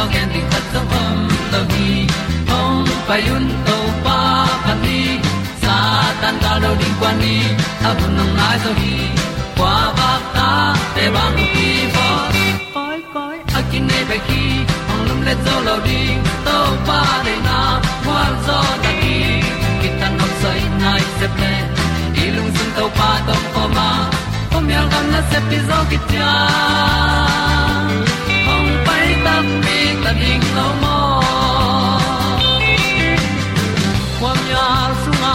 tu pi zo gen di khat zo om lo gi hong pai un to pa pa ni sa tan da do di kwa ni. A bu nong lai zo gi kwa ba ta te bang ki bo koi koi a kin nei pe ki ong lum le zo lo di to pa de na kwa zo ta ki ki tan nok sai nai se ple i lung sun to pa to pa ma. Pom yal gam na se pi zo ki ta ong pai ta mi ta ding lo mo kwam ya sunga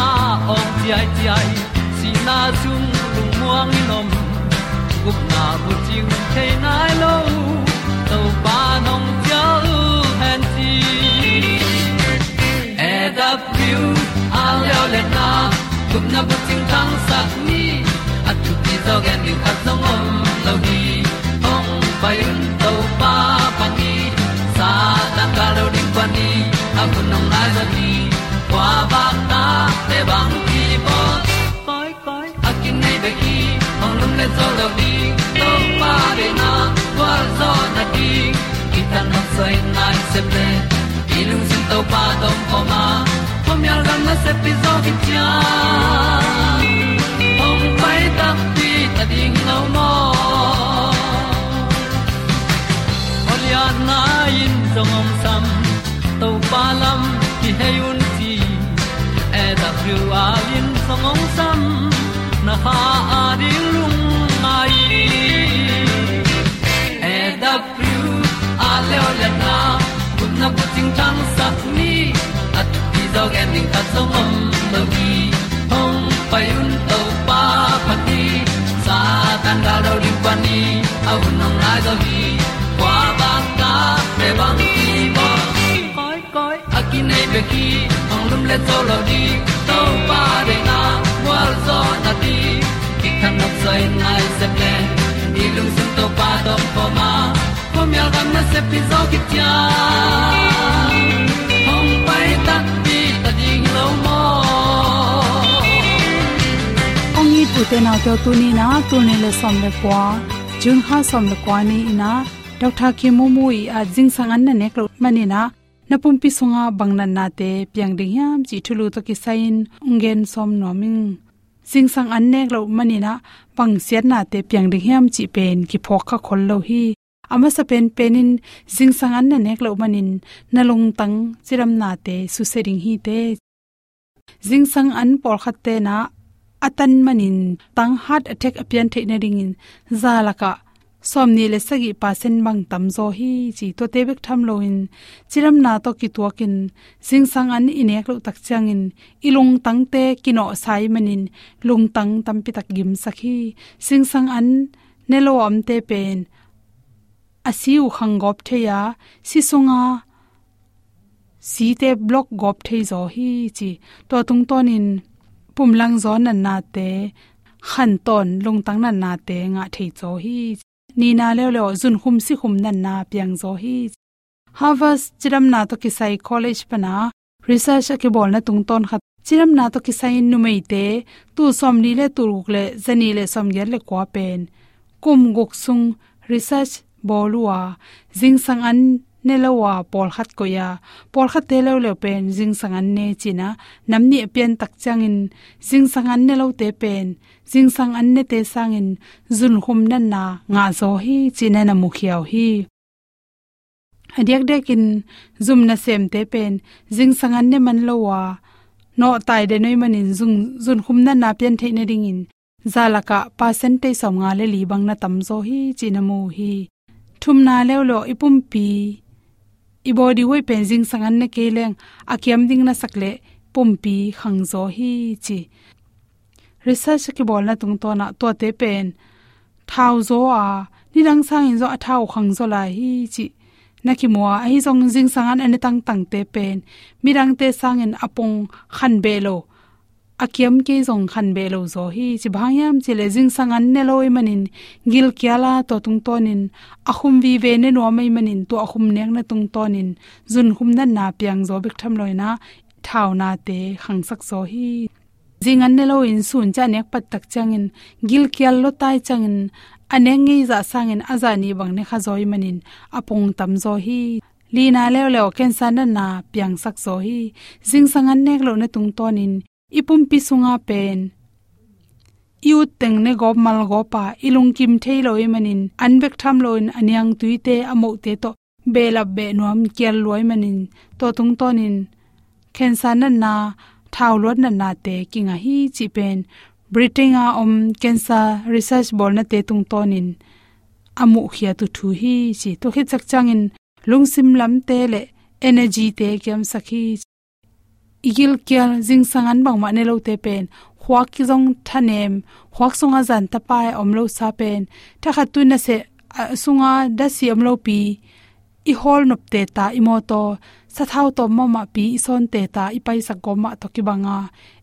ong ti ai ti ai si na zum muang ni nom gup na bu ting te nai lo to pa nong pia u han ti e da pru a leo le na gup na bu ting tang sat ni at tu ti zo gen ni khat zo om lo gi ong pai nong lai za ni kwa ba ta te bang ki bo koi koi a kin nei be ki ong lum le zo lo di to pa de na kwa zo na di ki ta na sai nai se ple i lung sin to pa tom ko ma. Pom yal gam na se pi zo ki tia ong pai ta pi ta ding lo mo Olia na in zong om sam to pa lam ki hay un ti e da thru a lin song ong sam na ha a di lung mai. E da thru a le o le na kun na bu ting tang sa ni at ti dog ending ta zong om lo gi hong pai un to pa pa ti sa tan da do di pa ni. Au nong lai do gi qua ba ta te bang ki nei pe ki ong lum le to lo di to pa de na wa zo na ti ki kan nok sai nai se ple ni lung sun to pa to po ma. Po mi al gam na se pi zo ki tia hong pai ta ti ta ding lo mo ong ni pu te na to tu ni na tu ne le som le kwa jun ha som le kwa ni ina dr ki mu mu i a jing sang an na ne klo mani na napum pi sunga bangnan na te piang ding yam chi thulu to ki sain ungen som noming. Sing sang an nek lo mani na pang siat na te piang ding yam chi pen ki phok kha khol lo hi. Ama sa pen penin sing sang an na nek lo manin na long tang chiram na te su sering hi te. Jing sang an por khat te na atan manin tang heart attack apian theina ringin zalaka somni le sagi pasen bang tam zo hi chi to te bek tham lo in. Chiram na to ki to kin sing sang an inek lo tak chang in. Ilung tang te kino sai manin lung tang tam pi tak gim sakhi sing sang an nelo am te pen asiu khangop theya si sunga si te block gop thei zo hi chi. To tung tonin pumlang zo nan na te. Khan ton lung tang nan na te nga thei zo hi ni na le le zun khum si khum nan na piang zo hi. Harvard chiram na to kisai college pana research ke bol na tung ton khat. Chiram na to kisai nu mei te. Tu som ni le turuk le, zani le som yer le kwa pen. Kum guk sung, research bolua jing sang an ne lawa pol khat ko ya pol khat te lo le pen jing sang an ne china. Namni pen tak changin jing sang an ne lo te pen. Jing sang an ne te sangin zun khum nan na, nga zo hi, china na mu khiaw hi. Hadiak dekin zum na sem te pen jing sang an ne man lowa no tai de noi manin zung, zun khum na na pen the ne ding in. Zalaka percentage som nga le li bang na tam zo hi chinamu hi. Thum na ipumpi i body woi pen jing sangan ne keleng. Akiam ding na sakle, pumpi khangzo hi chi. Research ki bol na tung to na to te pen. Thau zo a, ni dang sang in zo a thau khangzo la hi chi. Na ki mo a hi zong jing sangan ane tang tang te pen. Mirang te sang in apong khan belo lo akiam ke zong khan be lo zo hi chi bhangyam chi le jing sangan ne loi manin gil kyala to tung tonin ahum vi ve ne no mai manin to ahum nek na tung tonin zun hum na na piang zo bik tham loi na thau na te khang sak zo hi jing an ne lo in sun cha nek pat tak changin gil kyal lo tai changin aneng ngi za sangin azani bang ne kha zoi manin apong tam zo hi lina leo leo ken san na piang sak zo hi jing sangan nek lo na tung tonin ipum pi sunga pen. Yu teng ne gop mal go pa ilung kim thei loi manin. Anbek tham loin aniang tuite amo te to belap be nuam kel loi manin. To tung tonin. Khensan na na thau lot na na te kinga hi chi pen. Britinga om cancer research bol na te tung tonin. Amu khia tu thu hi chi to khi chak changin. Lungsim lam te le energy te kyam sakhi igil kyal jing sangan bang ma ne lo te pen khwak ki jong thanem khwak sunga zan ta pai om lo sa pen ta kha tu na se sunga da si om lo pi i hol nop te ta i mo to sa thau to ma ma pi i son te ta i pai sa go ma to ki banga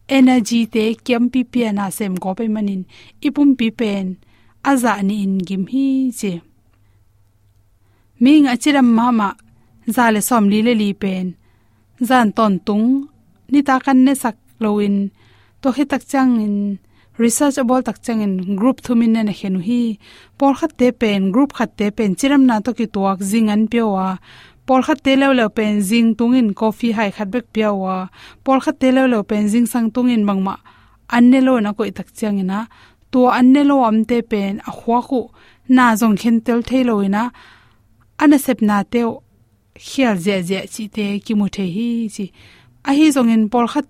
energy te kem pi pi na sem go pe manin ipum pi pen, aza ni in gim hi che. Ming achiram mama zale som li le li pen, zan ton tung ni ta kan ne sak loin to he tak chang in research about tak chang in group thumin na henu hi por khat te pen group khat te pen chiram na to ki tuak jing an pewa por khat te lew lew pen jing tungin coffee hai khat bek pewa por khat te lew lew pen jing sang tungin mangma anne lo na ko tak chang ina to anne lo am te pen a khwa ku na jong khen tel thelo ina ana sep na teo khial je je chi te ki mu the hi chi ahi zongin zong in por khat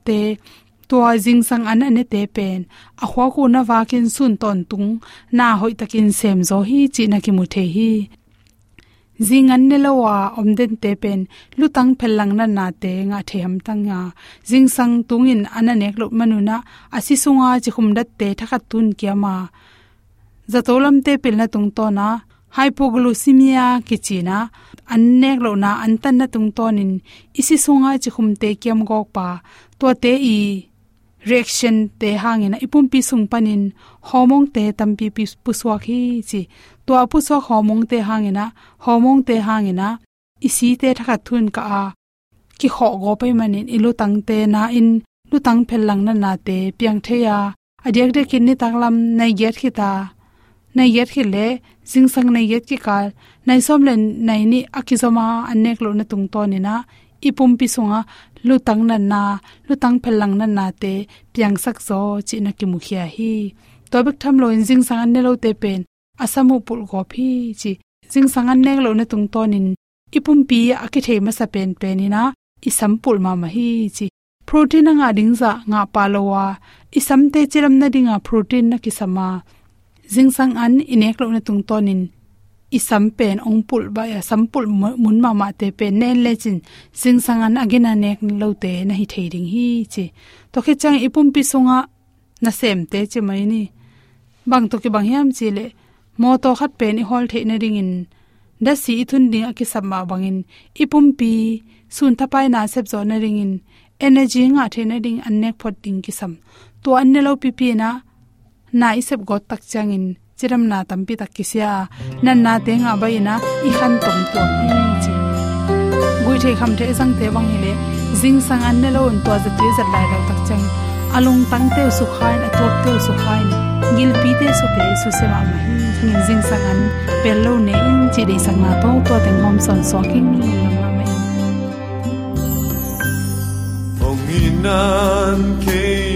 tua jing sang an ane te pen a khwa ku na wa kin sun ton tung, na hoi takin sem zo hi, chi na ki mu the hi. Jing an ne lawa om den te pen lutang phelang na na te, nga the ham tang nga. Jing sang tung in ana nek lo manuna asi sunga chi khum dat te thakhat tun kiama zatolam te pil na tung to na hypoglycemia kichina, annek lo na antan na tung tonin isi sunga chi khum te kiam gok pa. To te i reaction te hangina ipum pi sung panin, hormone te tampi pi puswa khi chi. To puswa hormone te hangina hormone te hangina isi te thakha thun ka a. Ki kho go pe manin ilu tang te na in lu tang phel lang na na te piang the ya adek de kin ni taklam, nai get khita. Nai get khile jing sang nai get ki kal nai som len nai ni akizoma anek lo na tung to ni na ipum pi sunga lu tang na na lu tang phelang na na te piang sak zo chi na ki mukhia hi to bek tham lo in jing sang an ne lo te pen asamu pul go phi chi jing sang an nek lo na tung to nin ipum pi aki thei ma sa pen pen ni na isam pul ma ma hi chi protein nga ding za nga palowa isam te chiram na dinga protein na ki sama jing sang an inek lo na tung to nin i sampen ong pul ba, ya sampul mun ma ma te pen nen le chin sing an again nek lo te na hi theiring hi chi. To khe chang ipum pi sunga na sem te che mai ni. Bang to ki bang yam chi le, mo to khat pen i hol the na ring in da si thun ding xảm bang in ipum pi sun thapai na sep zo na ring in energy nga the na ding anek phot ding ki sam. To anne lo pi pi na na isep got tak changin chiram na tampi tak kisya nan na te nga bai na, i khan tom to hi chi. Gui the kham the sang te wang hile jing sang an ne lo un to za tu za lai lo tak chang. Alung tang te su khain atop te su khain gil pi te su te su se ma ma ngin jing sang an, pel lo ne in, chi de sang na to to teng hom son so king ma kei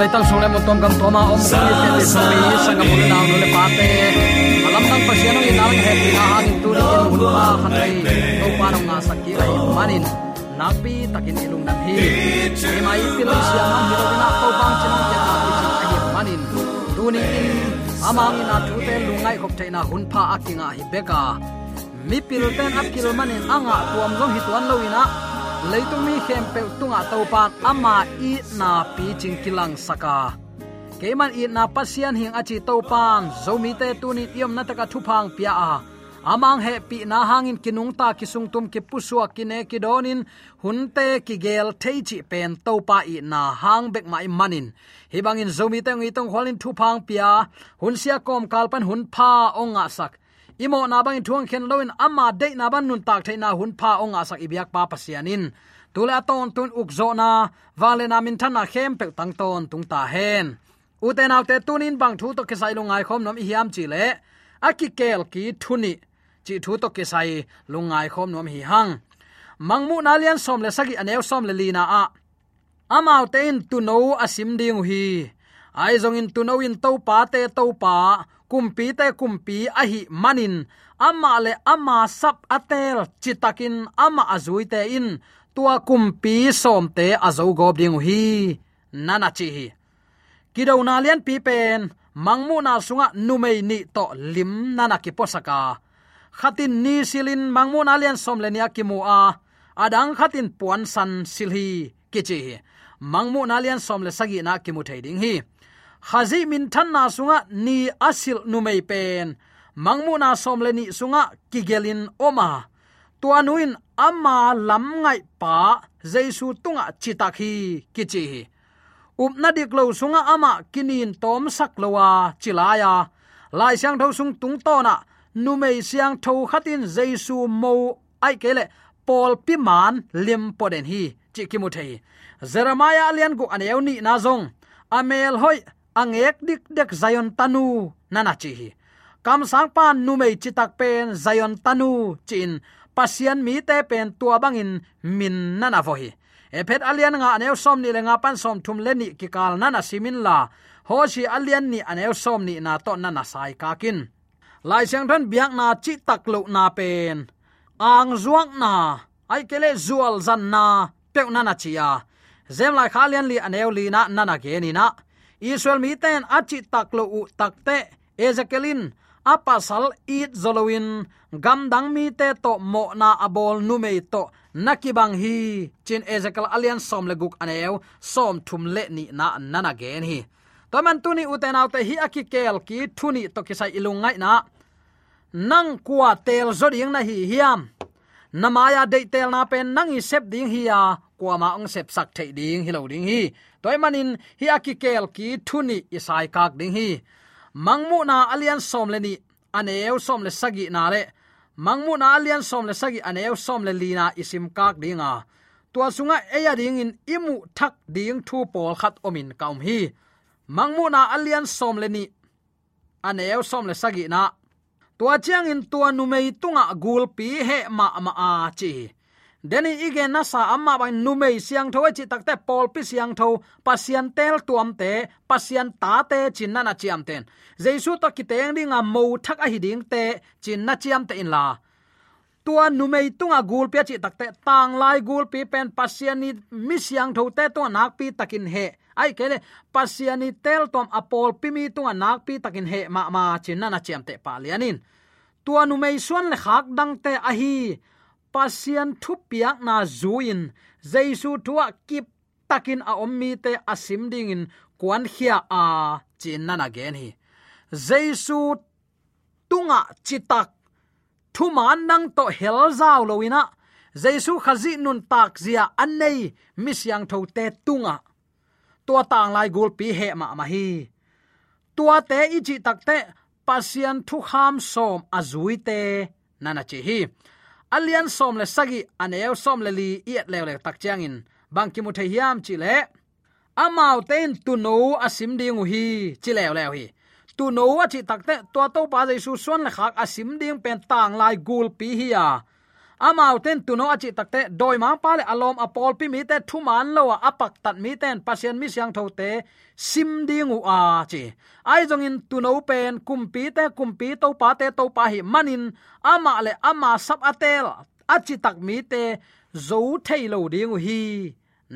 lai tang sung le mon tom gam to ma om ni te te so mi sang gam mon naw le pa te alam nang pa sian ngi naw he pi na ha ni tu ni hun pa khan ai to pa nong nga sakki ai manin nakpi takin ilung nam hi e mai pi lo sia ma hi ro na to bang chen ya na pi chen ai manin tu ni in amang ina tu te lungai khop te na hun pha akinga hi beka mi pil ten akil manin anga tuam long hi tuan lo ina leitumi mi pe tunga topan ama i na pi ching kilang saka. Keman i na pasian hing achi topan zomi te tuni tiom na taka thupang pia a. Amang he pi na hangin kinung ta kisung tum ki pusua kine ki donin hunte ki gel theichi pen topa i na hang bek mai manin. Hibangin zomi te ngi tong holin thupang pia hunsia kom kalpan hun pha onga sak imo na bang thuang khen loin ama de na ban nun tak thaina hun pha onga sak ibyak pa pasianin. Tula ton tun ukzo na, vale na min thana khem pe tang ton tung ta hen. Uten alte tunin bang thu to kesai lungai khom nom hiam chi le. Aki kel ki thuni. Chi thu to kesai lungai khom nom hi hang. Mangmu na lian som le sagi anew som le lina a. Amau tein tu no asim ding hi. Ai zong in tu no in to pa te to pa kumpi te kumpi ahi manin. Ama le ama sap atel chitakin, ama azui te in. Tua kumpi som te azo gob ding hi nana chi hi kido na lian pi pen mangmu na sunga numei ni to lim nana ki posaka. Khatin ni silin mangmu na lian som le nia ki mu a adang khatin puan san silhi kichi mangmu nalian som le sagi na ki mu thei ding hi hazi min than na sunga ni asil nu mei pen. Mangmu na som le ni sunga kigelin oma. Tuanuin ama lam ngai pa jaisu tunga chitakhi kichi. Upna dik lo sunga ama kinin tom sak lowa chilaya. Lai siang tho sung tung to na nu mei siang tho khatin jaisu mo ai kele pol pi man lim poden hi. Chi ki mu thei. Jeremiah alian gu aneu ni na zong. Amel hoi angek dik dek zayon tanu nana chi hi kam sang pan nu mei chitak pen zayon tanu, chin. Pasian mi te pen tua bangin min nana vo hi ephet alian nga aneu som ni lenga pan som thum le ni ki kal nana simin la. Ho si alian ni aneu som ni na to nana sai ka kin. Lai chang than biak na chi tak lo na pen. Ang zuang na. Ai kele zual zan na. Pe nana na chia. Zem lai khalian li aneu li na nana ge ni na israel mi ten achi tak lo u tak te ezekelin, apasal it zolowin, gam dang mi te to mo na abol nu me to nakibang hi. Chin ezekiel alian som le guk aneu som thum le ni na nana gen hi. To man tu ni uten autte hi akikel ki thuni to kisai ilungai na. Nang kwa tel zoding na hi hiam. Namaya de tel na pen nang i sep ding hi ya. Kwa ma ong sep sak thei ding, hi lo ding hi toy manin, hi akikel ki thuni isai kak ding hi. Mangmu na alian som le ni, aneu som le sagi na le mangmu na alian som le sagi, aneu som le lina isim kak dinga. Tua sunga eya ding in imu thak ding thu pol khat omin kaum hi. Mangmu na alian som le ni, aneu som le sagi na. Tua chiang in tua numei tunga gulpi he ma ma a chi deni ige na sa amma bang numei siang tho chi takte pol pi siang tho pasian tel tuam te pasian ta te chin na na chiam ten jesu to ki teng ding a mo thak a hiding te chin na chiam te in la tua numei tunga gul pe chi takte tang lai gul pi pen pasian ni mi siang tho te to nak pi takin he. Ai kele pasiani tel tom apol pimi tunga nak pi takin he ma ma chin na na chiam te pa lianin. Tua numei suan le khak dang te a hi pasian thu piak na zuin. Jaisu thua kip takin a ommi te asim ding in kwan khia a chin na na gen hi. Jaisu tunga chitak. Thu man nang to hel zau loina jaisu khazi nun tak zia annei. Mi siang tho te tunga. Tua tang lai gul pi he ma ma hi. Tua te i chi tak te pasian thu kham som azui te nana chi hi alian som le sagi aneu som le li iet le le tak chiang in bang ki mu the hiam chi le, amau ten tu no asim ding hi, chi le le hi. Tu no wa chi tak te to to pa jaisu suan le khak asim ding pen tang lai gul pi hi ya amau ten tuno achi takte doi ma pa le alom apol pi mi te thu man lo apak tat mi ten, pasien mi siang tho te, sim dingu a chi. Ai jong in tuno pen kumpi te kumpi to pa te, to pa hi manin, ama le ama sap atel achi tak mi te zo thei lo dingu hi,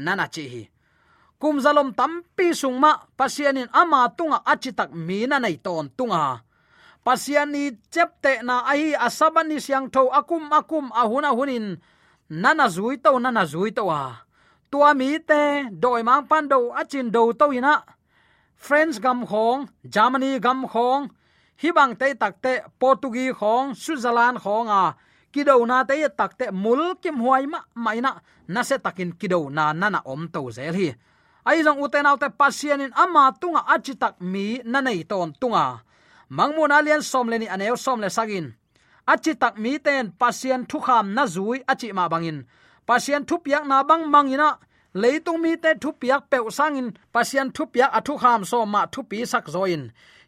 nana chi hi. Kum zalom tampi sungma pasianin ama tunga achi tak mi na nei ton tunga pasiani chepte na ai à asabani siang tho akum à akum à ahuna hunin. Nana zui to nana zui to wa tua mi te doi mang pan do achin do to ina friends gam khong germany gam khong hi bang te takte Portugi khong switzerland khong a kido na te takte mul kim huai ma maina na se takin kido na nana om to zel hi ai jong uten autte pasianin ama tunga achitak mi nanei ton tunga mangmun alian som leni aneu som le sagin. Achi tak mi ten pasien thu kham na zui achi ma bangin. Pasien thu piak na bang mangina. Leitung mi te thu piak pe sangin. Pasien thu piak athu kham so ma thu pi sak zoin.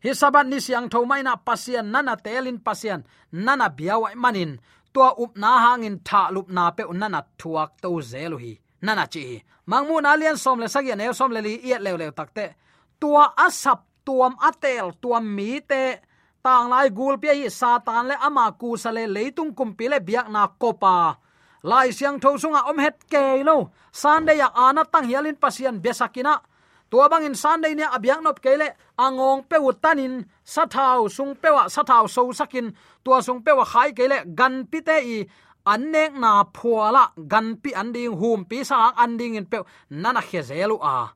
Hi sabat ni siang tho mai na pasien nana telin pasien nana biawai manin. Tua up na hangin tha lup na pe nana thuak to zelu hi. Nana chi mangmun alian som le sagian e som le li, iet le le takte tua asap tuam atel tuam mi te, tang lai gul pe hi satan le ama ku sale leitung kumpi le biak na kopa. Lai siang tho sunga om het ke lo. Sunday ya ana tang hialin pasian besakina tua bangin sunday ne abyak nop kele angong pe utanin sathau sung pewa sathau so sakin. Tua sung pewa khai kele gan pite i annek na phuala, gan pi anding hum pi sa anding in pe nana khe zelu a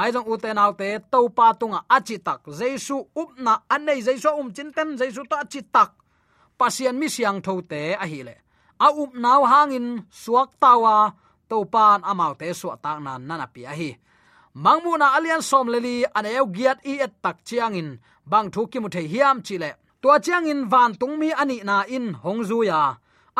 ai jong uten autte to pa tunga achi tak. Jesu upna anei jesu um chinten jesu to achi tak. Pasian mi siang tho te a hi le a up naw hangin suak tawa to pan amau te su ta nan nana pi a hi mangmuna alian som leli an eu giat i et tak chiang in bang thu ki mu the hiam chile tua chiang in van tung mi ani na in hongzu ya.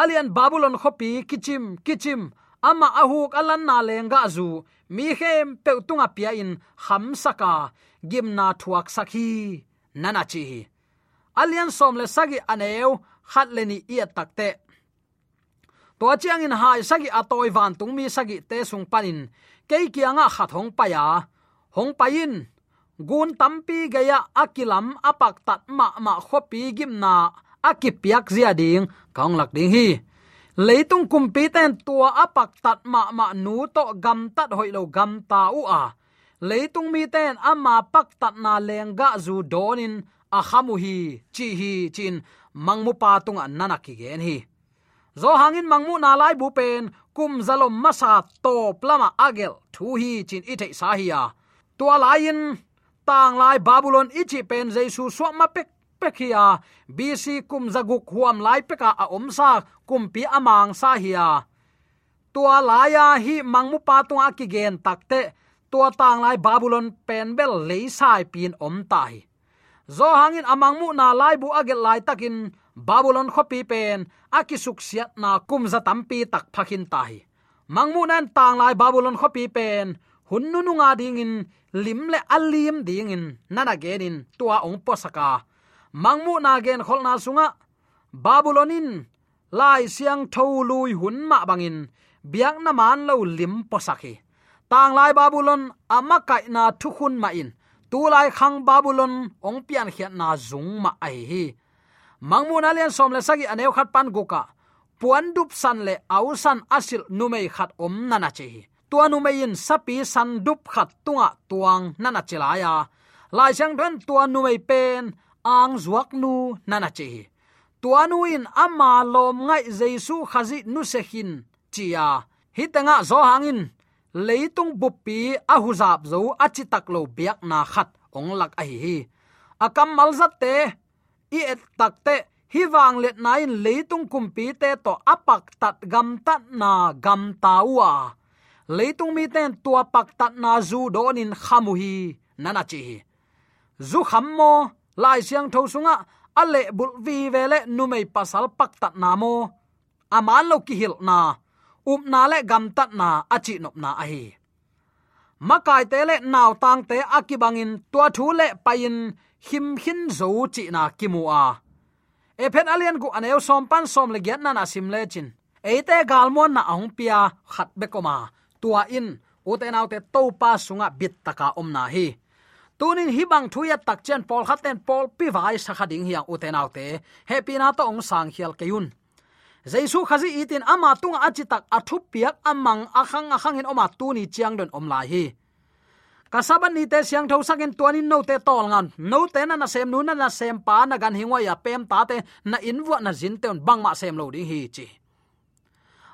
Alian babylon khopi kichim kichim ama ahuk alan na lenga zu mi khem pe tunga pia in ham saka. Gimna thuak sakhi. Nana chi alian som le sagi aneu, khat leni i takte to chiang in hai sagi atoi van tung mi sagi te sung panin ke kianga khat hong pa ya. Hong pa in. Gun tampi gaya akilam apak tat ma ma khopi gimna akipiak zia ding. Kaung lak ding hi leitung kumpi ten tua apak tat ma ma nu to gam tat hoi lo gam ta u a. Leitung mi ten ama pak tat na lenga zu donin a khamu hi, chi hi, chin mangmu pa tung an nana ki gen hi. Zo hangin mangmu na lai bu pen, kum zalom masa to plama agel thu hi chin i sa hi ya tua lain tang lai babylon ichi pen jesu swa ma pek pekhia bc kum zaguk huam lai peka a om sa kum pi amang sa hiya tua laya hi mangmu pa a ki gen takte tua tang lai babylon pen leisai sai pin om tai. Zo hangin amang mu na lai bu agel lai takin babylon khopi pen akisuk siat na kum za tampi tak phakin tai. Mangmu nan tang lai babylon khopi pen hunnu nu nga ding in, lim le alim dingin nana genin tua ong posaka mangmu na gen kholna sunga babulonin lai siang tho lui hun ma bangin biang na man lo lim posaki, tang lai babulon ama kai na thukhun ma in. Tu lai khang babulon ong pian khiat na zung ma ai hi. Mangmu na lian som le sagi aneu khat pan guka puan dup san le au san asil numei khat om nana che hi. Tua numei in sapi san dup khat tunga tuang nana chilaya lai sang don tua numei pen ang zuak nu nana chi tuanu in ama lom ngai jesu khazi nu se hin chia hitanga zo hangin leitung buppi ahuzap zo achitak lo biak na khat, ong lak a hi akam malzat te, i et takte hi wang let nain leitung kumpi te to apak tat gam tat na gam tawa leitung mi ten tua pak tat na zu donin khamu hi, nana chi zu khammo lai siang tho sunga ale bul vi vele nu mei pasal pak tat namo aman lo ki hil na up na le gam tat na achi nop na ahi makai te le naw tang te akibangin tua thu le payin him hin zo chi na kimu a. E alian gu aneu som pan som le gyan na na sim le chin. Eite galmon na ahung pia khat be koma tua in uten autte to pa sunga bit taka om na hi tunin hibang thuya takchen pol khaten pol pi vai sakha ding hiang uten autte. Happy na to ong sang hial keun jaisu khazi itin ama tung achi tak athu piak amang akhang akhang hin oma tu ni chiang don om lai hi. Kasaban ni te siang tho sakin tuanin no te tol ngan. No te na na sem nu na na sem pa na gan hingwa ya pem ta te na inwa na jin te bang ma sem lo ding hi chi.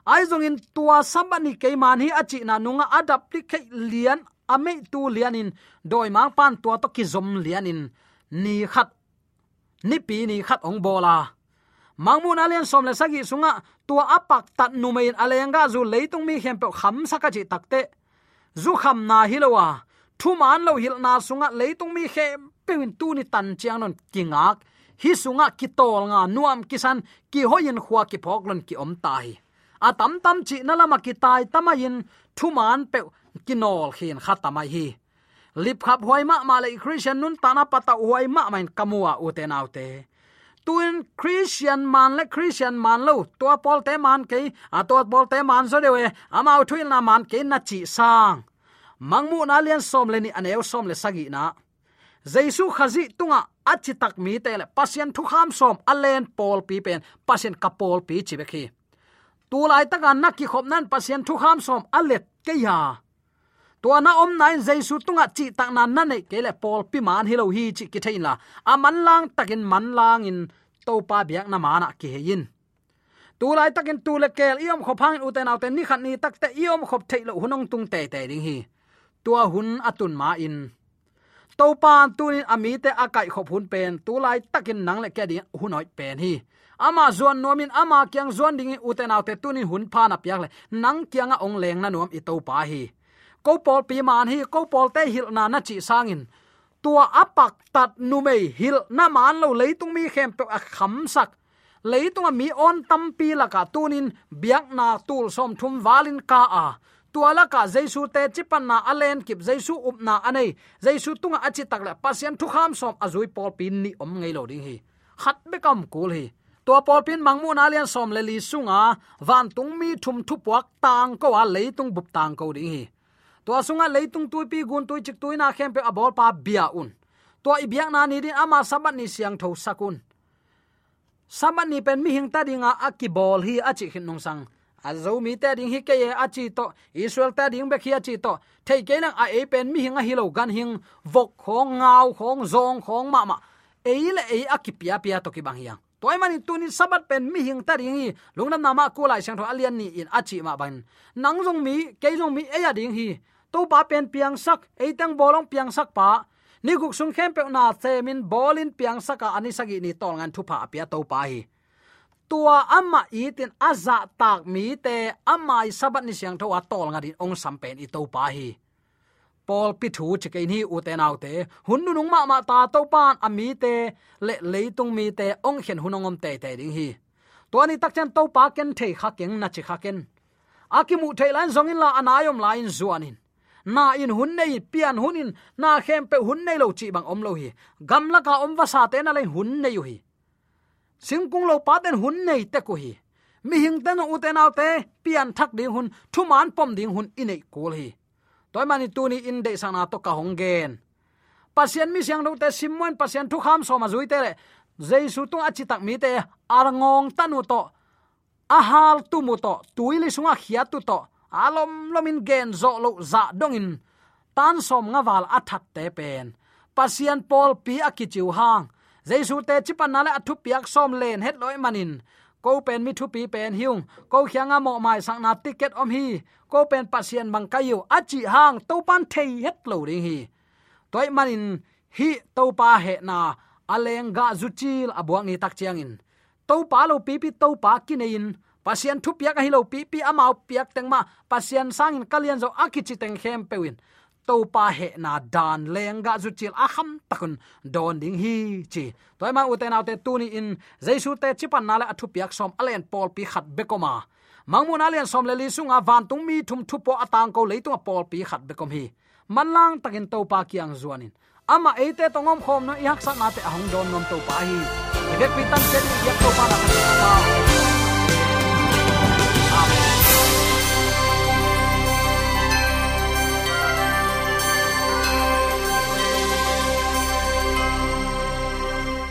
Ai zong in tua sabani ke man hi achi na nunga adap li ke lian ame tu lianin doi mang pan tua to ki zom lianin ni khat ni pi ni khat ong bola mangmun alian som le sagi sunga tua apak tat numein alenga zu leitung mi hem pe kham saka chi takte zu kham na hilowa thu man lo hil na sunga leitung mi he pewin tu ni tan chiang non kingak hi sunga ki tol nga nuam kisan ki hoyin khwa ki phoklon ki om tai a tam tam chi na lama ki tai tamayin thu man pe kinol khin khatama hi lip khap huai ma ma le christian nun tana pata huai ma main kamua ute naute tuin christian man le christian man lo to pol te man ke a to pol te man so dewe ama thuil na man ke na chi sang mangmu na lian som le ni aneu som le sagi na jesu khazi tunga achi tak mi te le pasien thu kham som alen pol pi pen pasien ka pol pi chi be khi tu lai taka nakki khop nan pasien thu kham som alet ke ya to na om nine jaisu tunga chi tak na na nei. Kele pol pi man hilo hi chi ki thein la. A man lang takin man lang in to pa biak na mana ki hein tu lai takin tu le kel iom kho phang uten auten ni khat ni tak te iom khop thei lo hunong tung te te ding hi. Tua hun atun ma in. To pan ni ami te akai khop hun pen. Tu lai takin nang le ke di hunoi pen hi. Ama zuan nomin ama kyang zuan ding uten autte tunin hun pha na piak le. Nang kyanga ong leng na nom i to pa hi ko pol pi man hi ko pol te hil na na chi sangin. Tua apak tat nu mei hil na man lo leitung mi khem pe a kham sak. Leitung mi on tam pi la ka tunin, biak na tul som thum walin ka a. Tuala ka jaisu te chipan na alen kip jaisu up na anei. Jaisu tunga achi takla pasien thu kham som azui pol pin ni om ngei lo ding hi. Khat be kam kul hi. To pol pin mangmu na lian som le li sunga, van tung mi thum thu puak tang ko a leitung bup tang ko ding hi to sunga leitung tui pi gun tui chik tui na khem pe abol pa bia un. To ibyak na ni din ama sabat ni siang tho sakun sabat ni pen mi hing ta dinga akibol hi achi hin nong sang. Azo mi ta ding hi ke ye achi to. Israel ta ding be khi achi to. Thei ke nang a e pen mi hi hilo gan hing. Vok khong, ngao khong, zong khong, ma ma. E le e aki pia to ki bang hiang toy mani tunin sabat pen mi hing ta ding hi. Lungnam nama ko lai sang tho alian ni in achi ma ban. Nang jong mi ke jong mi eya ding hi. To pa pen piang sak eitang bolong piang sak pa. Ni guk sung khem pe na min bolin piang saka ani sagi ni tol ngan thu pa pia to pa hi. Tua ama itin aza tak mi te ama i sabat ni siang thawa tol nga din ong sampen i to pa hi pol pi thu che ke ni u te nau te. Hun nu nung ma ma ta to pan ami te, le le tung mi te ong hen hunongom te te ding hi. To ani tak chen to pa ken the kha keng na chi kha ken. Akimu thailan zong in la anayom la in zuanin. Na in hun nei, pian hunin, na khem pe hun nei lo chi bang om lo hi. Gam la ka om va sa te na le hun nei hi. Singkung lo pa den hun nei te ko hi. Mi hing ten u te nau te, pian thak ding hun, thuman pom ding hun inei kol hi toy mani tu ni in de sana to ka hong gen. Pasien mi siang lo te simon pasien thu kham so ma zui te le. Jesu tu achi tak mi te arngong tanu to. Ahal tu mu to. Tuili sunga khia tu to. Alom lomin gen zo lo za dongin tan som nga wal athat te pen. Pasien pol pi akichiu hang. Jesu te chipan nale athu piak som len het loi manin ko pen mi thu pi pen hiung. Ko khyanga mo mai sang na ticket om hi. Ko pen pasien bang kayu achi hang to pan thei het lo ding hi. Toy manin, hi to pa he na. Aleng ga zuchil abuang ni tak chiang in. To pa lo pi pi to pa kinein pasien thu piak hi lo pi pi amao piak tengma pasien sangin kalian zo akichi teng khem pewin to pa he na dan lenga zu chil aham takun don ding hi chi. Toy ma uten autte tuni in jaisu te chipan nala athu piak som alen pol pi khat bekoma mangmun alian som le li sunga van tung mi thum thu po atang ko leitung pol pi khat bekom hi. Manlang takin to pa kiang zuanin ama eite tongom khom no yak sak na te ahong don nom to pa hi. Vek pitan chen yak to pa na pa